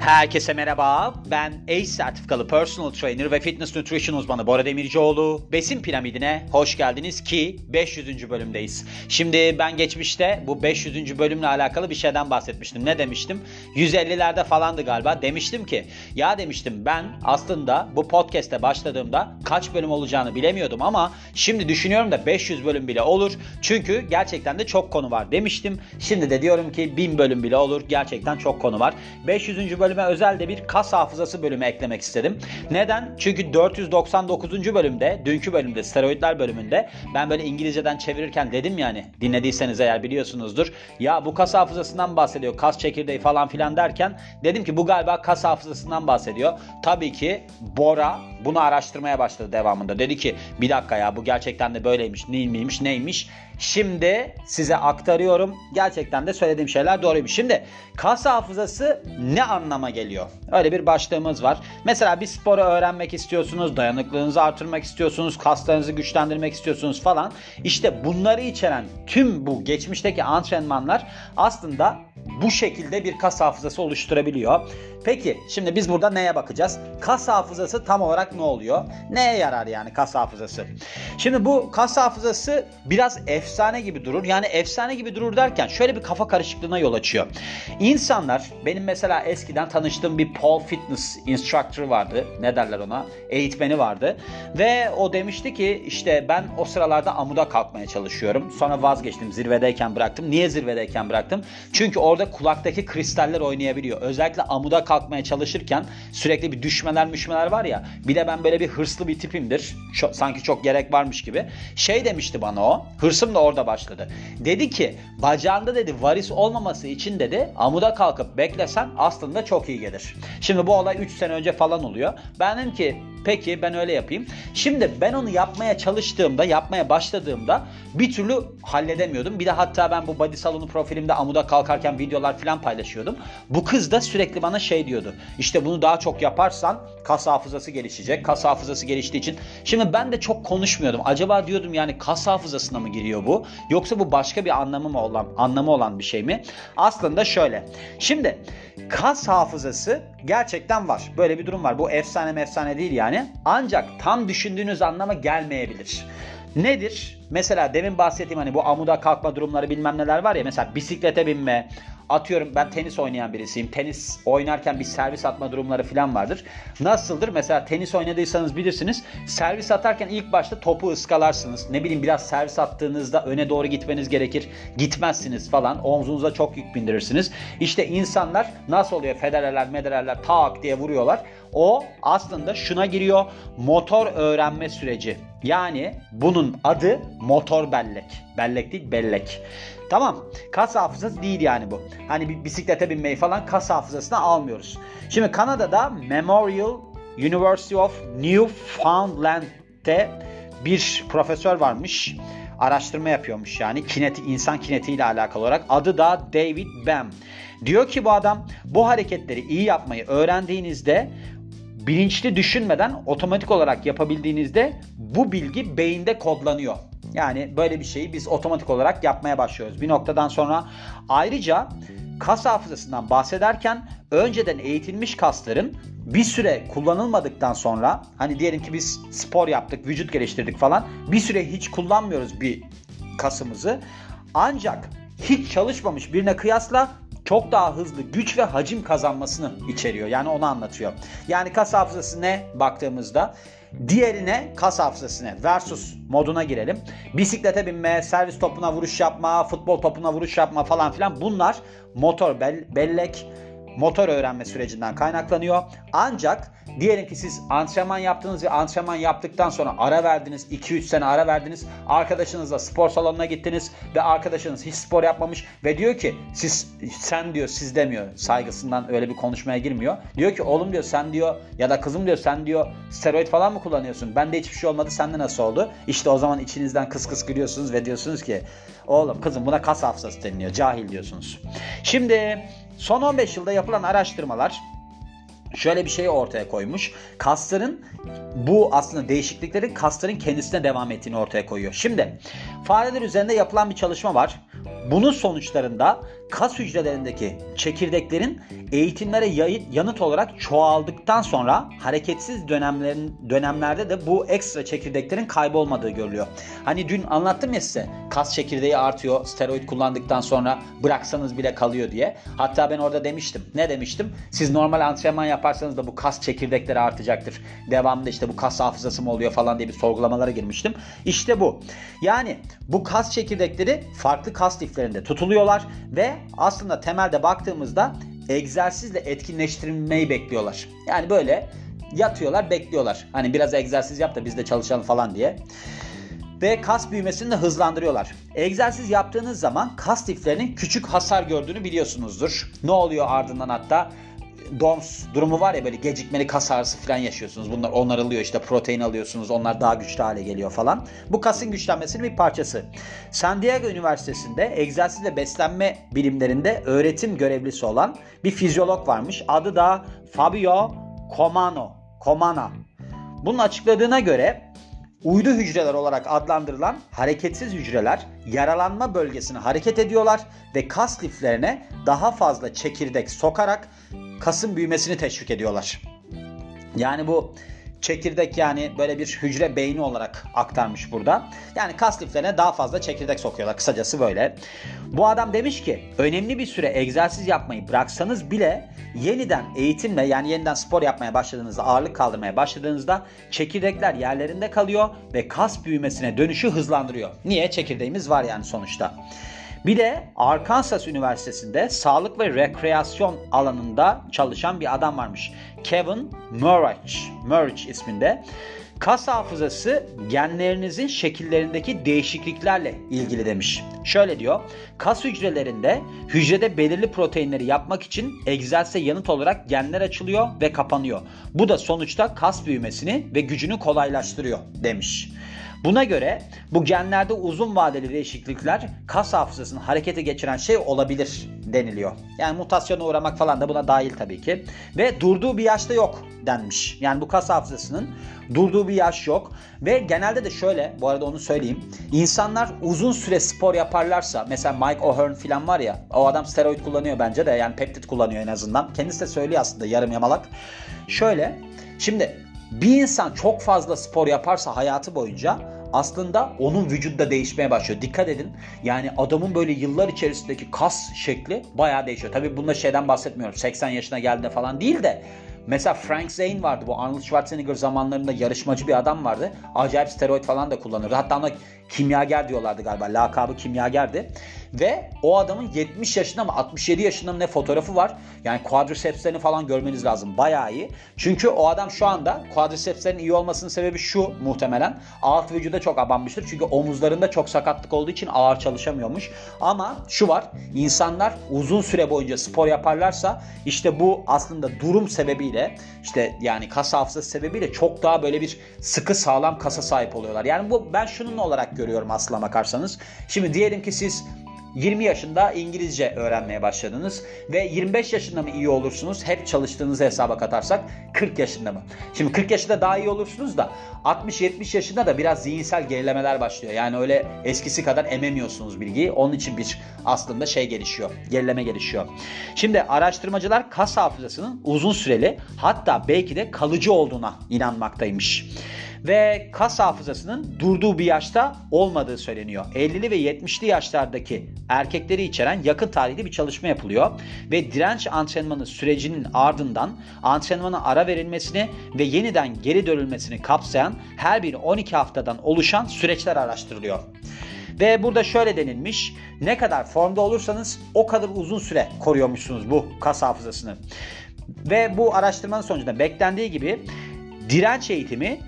Herkese merhaba. Ben ACE sertifikalı personal trainer ve fitness nutrition uzmanı Bora Demircioğlu. Besin piramidine hoş geldiniz ki 500. bölümdeyiz. Şimdi ben geçmişte bu 500. bölümle alakalı bir şeyden bahsetmiştim. Ne demiştim? 150'lerde falandı galiba. Demiştim ki ya demiştim ben aslında bu podcast'e başladığımda kaç bölüm olacağını bilemiyordum ama şimdi düşünüyorum da 500 bölüm bile olur. Çünkü gerçekten de çok konu var demiştim. Şimdi de diyorum ki 1000 bölüm bile olur. Gerçekten çok konu var. 500. bölüme özel de bir kas hafızası bölümü eklemek istedim. Neden? Çünkü 499. bölümde, dünkü bölümde, steroidler bölümünde ben böyle İngilizceden çevirirken dedim yani dinlediyseniz eğer biliyorsunuzdur. Ya bu kas hafızasından bahsediyor, kas çekirdeği falan filan derken dedim ki bu galiba kas hafızasından bahsediyor. Tabii ki Bora bunu araştırmaya başladı devamında. Dedi ki bir dakika ya bu gerçekten de böyleymiş, neymiş, neymiş. Şimdi size aktarıyorum. Gerçekten de söylediğim şeyler doğruymuş. Şimdi kas hafızası ne anlama geliyor? Öyle bir başlığımız var. Mesela bir sporu öğrenmek istiyorsunuz, dayanıklılığınızı artırmak istiyorsunuz, kaslarınızı güçlendirmek istiyorsunuz falan. İşte bunları içeren tüm bu geçmişteki antrenmanlar aslında bu şekilde bir kas hafızası oluşturabiliyor. Peki şimdi biz burada neye bakacağız? Kas hafızası tam olarak ne oluyor? Neye yarar yani kas hafızası? Şimdi bu kas hafızası biraz efsane gibi durur. Yani efsane gibi durur derken şöyle bir kafa karışıklığına yol açıyor. İnsanlar benim mesela eskiden tanıştığım bir pole fitness instructor vardı. Ne derler ona? Eğitmeni vardı. Ve o demişti ki işte ben o sıralarda amuda kalkmaya çalışıyorum. Sonra vazgeçtim. Zirvedeyken bıraktım. Niye zirvedeyken bıraktım? Çünkü orada kulaktaki kristaller oynayabiliyor. Özellikle amuda kalkmaya çalışırken sürekli bir düşmeler müşmeler var ya. Bir de ben böyle bir hırslı bir tipimdir. Çok, sanki çok gerek varmış gibi. Şey demişti bana o. Hırsım da orada başladı. Dedi ki bacağında dedi varis olmaması için dedi amuda kalkıp beklesen aslında çok iyi gelir. Şimdi bu olay 3 sene önce falan oluyor. Ben dedim ki Peki ben öyle yapayım. Şimdi ben onu yapmaya çalıştığımda, yapmaya başladığımda bir türlü halledemiyordum. Bir de hatta ben bu body salonu profilimde amuda kalkarken videolar falan paylaşıyordum. Bu kız da sürekli bana şey diyordu. İşte bunu daha çok yaparsan kas hafızası gelişecek. Kas hafızası geliştiği için. Şimdi ben de çok konuşmuyordum. Acaba diyordum yani kas hafızasına mı giriyor bu? Yoksa bu başka bir anlamı mı olan, anlamı olan bir şey mi? Aslında şöyle. Şimdi kas hafızası gerçekten var. Böyle bir durum var. Bu efsane efsane değil yani. Ancak tam düşündüğünüz anlama gelmeyebilir. Nedir? Mesela demin bahsettiğim hani bu amuda kalkma durumları bilmem neler var ya. Mesela bisiklete binme, atıyorum ben tenis oynayan birisiyim. Tenis oynarken bir servis atma durumları falan vardır. Nasıldır? Mesela tenis oynadıysanız bilirsiniz. Servis atarken ilk başta topu ıskalarsınız. Ne bileyim biraz servis attığınızda öne doğru gitmeniz gerekir. Gitmezsiniz falan. Omzunuza çok yük bindirirsiniz. İşte insanlar nasıl oluyor? Federerler, medererler tak diye vuruyorlar. O aslında şuna giriyor. Motor öğrenme süreci. Yani bunun adı motor bellek. Bellek değil bellek. Tamam. Kas hafızası değil yani bu. Hani bir bisiklete binmeyi falan kas hafızasına almıyoruz. Şimdi Kanada'da Memorial University of Newfoundland'de bir profesör varmış. Araştırma yapıyormuş yani kineti, insan kinetiğiyle alakalı olarak. Adı da David Bam. Diyor ki bu adam bu hareketleri iyi yapmayı öğrendiğinizde bilinçli düşünmeden otomatik olarak yapabildiğinizde bu bilgi beyinde kodlanıyor. Yani böyle bir şeyi biz otomatik olarak yapmaya başlıyoruz. Bir noktadan sonra ayrıca kas hafızasından bahsederken önceden eğitilmiş kasların bir süre kullanılmadıktan sonra hani diyelim ki biz spor yaptık, vücut geliştirdik falan bir süre hiç kullanmıyoruz bir kasımızı. Ancak hiç çalışmamış birine kıyasla çok daha hızlı güç ve hacim kazanmasını içeriyor. Yani onu anlatıyor. Yani kas hafızası ne baktığımızda Diğerine kas hafızasına versus moduna girelim. Bisiklete binme, servis topuna vuruş yapma, futbol topuna vuruş yapma falan filan bunlar motor bellek, motor öğrenme sürecinden kaynaklanıyor. Ancak diyelim ki siz antrenman yaptınız ve antrenman yaptıktan sonra ara verdiniz. 2-3 sene ara verdiniz. Arkadaşınızla spor salonuna gittiniz ve arkadaşınız hiç spor yapmamış ve diyor ki siz sen diyor siz demiyor saygısından öyle bir konuşmaya girmiyor. Diyor ki oğlum diyor sen diyor ya da kızım diyor sen diyor steroid falan mı kullanıyorsun? Bende hiçbir şey olmadı sende nasıl oldu? İşte o zaman içinizden kıs kıs gülüyorsunuz ve diyorsunuz ki oğlum kızım buna kas hafızası deniliyor cahil diyorsunuz. Şimdi Son 15 yılda yapılan araştırmalar şöyle bir şey ortaya koymuş. Kasların bu aslında değişiklikleri kasların kendisine devam ettiğini ortaya koyuyor. Şimdi fareler üzerinde yapılan bir çalışma var. Bunun sonuçlarında kas hücrelerindeki çekirdeklerin eğitimlere yanıt olarak çoğaldıktan sonra hareketsiz dönemlerin dönemlerde de bu ekstra çekirdeklerin kaybolmadığı görülüyor. Hani dün anlattım ya size kas çekirdeği artıyor steroid kullandıktan sonra bıraksanız bile kalıyor diye. Hatta ben orada demiştim. Ne demiştim? Siz normal antrenman yaparsanız da bu kas çekirdekleri artacaktır. Devamında işte bu kas hafızası mı oluyor falan diye bir sorgulamalara girmiştim. İşte bu. Yani bu kas çekirdekleri farklı kas liflerinde tutuluyorlar ve aslında temelde baktığımızda egzersizle etkinleştirilmeyi bekliyorlar. Yani böyle yatıyorlar bekliyorlar. Hani biraz egzersiz yap da biz de çalışalım falan diye. Ve kas büyümesini de hızlandırıyorlar. Egzersiz yaptığınız zaman kas liflerinin küçük hasar gördüğünü biliyorsunuzdur. Ne oluyor ardından hatta? DOMS durumu var ya böyle gecikmeli kas ağrısı falan yaşıyorsunuz. Bunlar onarılıyor işte protein alıyorsunuz. Onlar daha güçlü hale geliyor falan. Bu kasın güçlenmesinin bir parçası. San Diego Üniversitesi'nde egzersiz ve beslenme bilimlerinde öğretim görevlisi olan bir fizyolog varmış. Adı da Fabio Comano. Comana. Bunun açıkladığına göre uydu hücreler olarak adlandırılan hareketsiz hücreler yaralanma bölgesine hareket ediyorlar ve kas liflerine daha fazla çekirdek sokarak kasın büyümesini teşvik ediyorlar. Yani bu çekirdek yani böyle bir hücre beyni olarak aktarmış burada. Yani kas liflerine daha fazla çekirdek sokuyorlar. Kısacası böyle. Bu adam demiş ki önemli bir süre egzersiz yapmayı bıraksanız bile yeniden eğitimle yani yeniden spor yapmaya başladığınızda ağırlık kaldırmaya başladığınızda çekirdekler yerlerinde kalıyor ve kas büyümesine dönüşü hızlandırıyor. Niye? Çekirdeğimiz var yani sonuçta. Bir de Arkansas Üniversitesi'nde sağlık ve rekreasyon alanında çalışan bir adam varmış. Kevin Murrich, Murrich isminde. Kas hafızası genlerinizin şekillerindeki değişikliklerle ilgili demiş. Şöyle diyor. Kas hücrelerinde hücrede belirli proteinleri yapmak için egzersize yanıt olarak genler açılıyor ve kapanıyor. Bu da sonuçta kas büyümesini ve gücünü kolaylaştırıyor demiş. Buna göre bu genlerde uzun vadeli değişiklikler kas hafızasını harekete geçiren şey olabilir deniliyor. Yani mutasyona uğramak falan da buna dahil tabii ki. Ve durduğu bir yaşta yok denmiş. Yani bu kas hafızasının durduğu bir yaş yok. Ve genelde de şöyle bu arada onu söyleyeyim. İnsanlar uzun süre spor yaparlarsa mesela Mike O'Hearn falan var ya o adam steroid kullanıyor bence de yani peptit kullanıyor en azından. Kendisi de söylüyor aslında yarım yamalak. Şöyle şimdi bir insan çok fazla spor yaparsa hayatı boyunca aslında onun vücutta değişmeye başlıyor. Dikkat edin. Yani adamın böyle yıllar içerisindeki kas şekli bayağı değişiyor. Tabii bunda şeyden bahsetmiyorum. 80 yaşına geldiğinde falan değil de Mesela Frank Zane vardı bu Arnold Schwarzenegger zamanlarında yarışmacı bir adam vardı. Acayip steroid falan da kullanırdı. Hatta ona kimyager diyorlardı galiba. Lakabı kimyagerdi. Ve o adamın 70 yaşında mı 67 yaşında mı ne fotoğrafı var. Yani quadricepslerini falan görmeniz lazım. Bayağı iyi. Çünkü o adam şu anda quadricepslerin iyi olmasının sebebi şu muhtemelen. Alt vücuda çok abanmıştır. Çünkü omuzlarında çok sakatlık olduğu için ağır çalışamıyormuş. Ama şu var. insanlar uzun süre boyunca spor yaparlarsa işte bu aslında durum sebebiyle işte yani kas hafızası sebebiyle çok daha böyle bir sıkı sağlam kasa sahip oluyorlar. Yani bu ben şunun olarak görüyorum aslına bakarsanız. Şimdi diyelim ki siz 20 yaşında İngilizce öğrenmeye başladınız ve 25 yaşında mı iyi olursunuz? Hep çalıştığınızı hesaba katarsak 40 yaşında mı? Şimdi 40 yaşında daha iyi olursunuz da 60-70 yaşında da biraz zihinsel gerilemeler başlıyor. Yani öyle eskisi kadar ememiyorsunuz bilgiyi. Onun için bir aslında şey gelişiyor. Gerileme gelişiyor. Şimdi araştırmacılar kas hafızasının uzun süreli hatta belki de kalıcı olduğuna inanmaktaymış ve kas hafızasının durduğu bir yaşta olmadığı söyleniyor. 50'li ve 70'li yaşlardaki erkekleri içeren yakın tarihli bir çalışma yapılıyor ve direnç antrenmanı sürecinin ardından antrenmana ara verilmesini ve yeniden geri dönülmesini kapsayan her bir 12 haftadan oluşan süreçler araştırılıyor. Ve burada şöyle denilmiş. Ne kadar formda olursanız o kadar uzun süre koruyormuşsunuz bu kas hafızasını. Ve bu araştırmanın sonucunda beklendiği gibi direnç eğitimi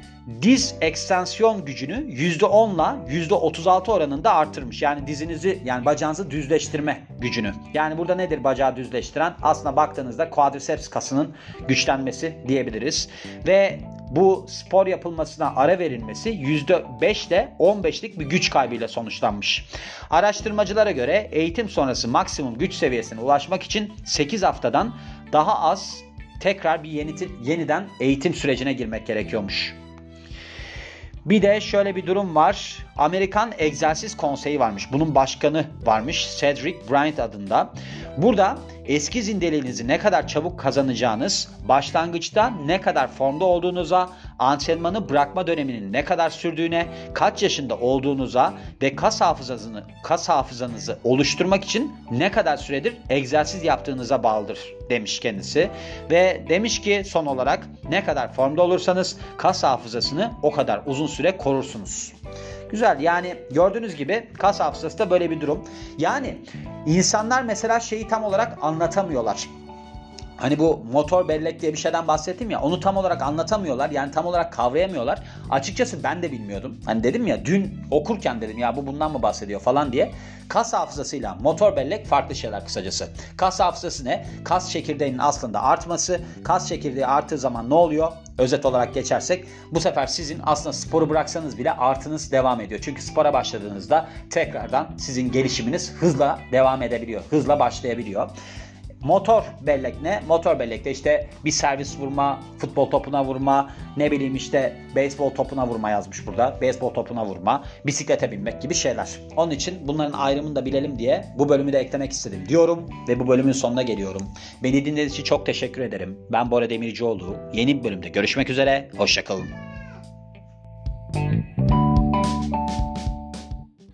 diz ekstansiyon gücünü %10 ile %36 oranında artırmış. Yani dizinizi yani bacağınızı düzleştirme gücünü. Yani burada nedir bacağı düzleştiren? Aslına baktığınızda quadriceps kasının güçlenmesi diyebiliriz. Ve bu spor yapılmasına ara verilmesi %5 ile 15'lik bir güç kaybıyla sonuçlanmış. Araştırmacılara göre eğitim sonrası maksimum güç seviyesine ulaşmak için 8 haftadan daha az tekrar bir yeniden eğitim sürecine girmek gerekiyormuş. Bir de şöyle bir durum var. Amerikan Egzersiz Konseyi varmış. Bunun başkanı varmış Cedric Bryant adında. Burada eski zindeliğinizi ne kadar çabuk kazanacağınız, başlangıçta ne kadar formda olduğunuza, antrenmanı bırakma döneminin ne kadar sürdüğüne, kaç yaşında olduğunuza ve kas hafızasını kas hafızanızı oluşturmak için ne kadar süredir egzersiz yaptığınıza bağlıdır demiş kendisi. Ve demiş ki son olarak ne kadar formda olursanız kas hafızasını o kadar uzun süre korursunuz. Güzel yani gördüğünüz gibi kas hafızası da böyle bir durum. Yani insanlar mesela şeyi tam olarak anlatamıyorlar. Hani bu motor bellek diye bir şeyden bahsettim ya onu tam olarak anlatamıyorlar yani tam olarak kavrayamıyorlar. Açıkçası ben de bilmiyordum. Hani dedim ya dün okurken dedim ya bu bundan mı bahsediyor falan diye. Kas hafızasıyla motor bellek farklı şeyler kısacası. Kas hafızası ne? Kas çekirdeğinin aslında artması. Kas çekirdeği arttığı zaman ne oluyor? Özet olarak geçersek bu sefer sizin aslında sporu bıraksanız bile artınız devam ediyor. Çünkü spora başladığınızda tekrardan sizin gelişiminiz hızla devam edebiliyor. Hızla başlayabiliyor. Motor bellek ne? Motor bellekte işte bir servis vurma, futbol topuna vurma, ne bileyim işte beyzbol topuna vurma yazmış burada. Beyzbol topuna vurma, bisiklete binmek gibi şeyler. Onun için bunların ayrımını da bilelim diye bu bölümü de eklemek istedim diyorum ve bu bölümün sonuna geliyorum. Beni dinlediğiniz için çok teşekkür ederim. Ben Bora Demircioğlu. Yeni bir bölümde görüşmek üzere. Hoşçakalın.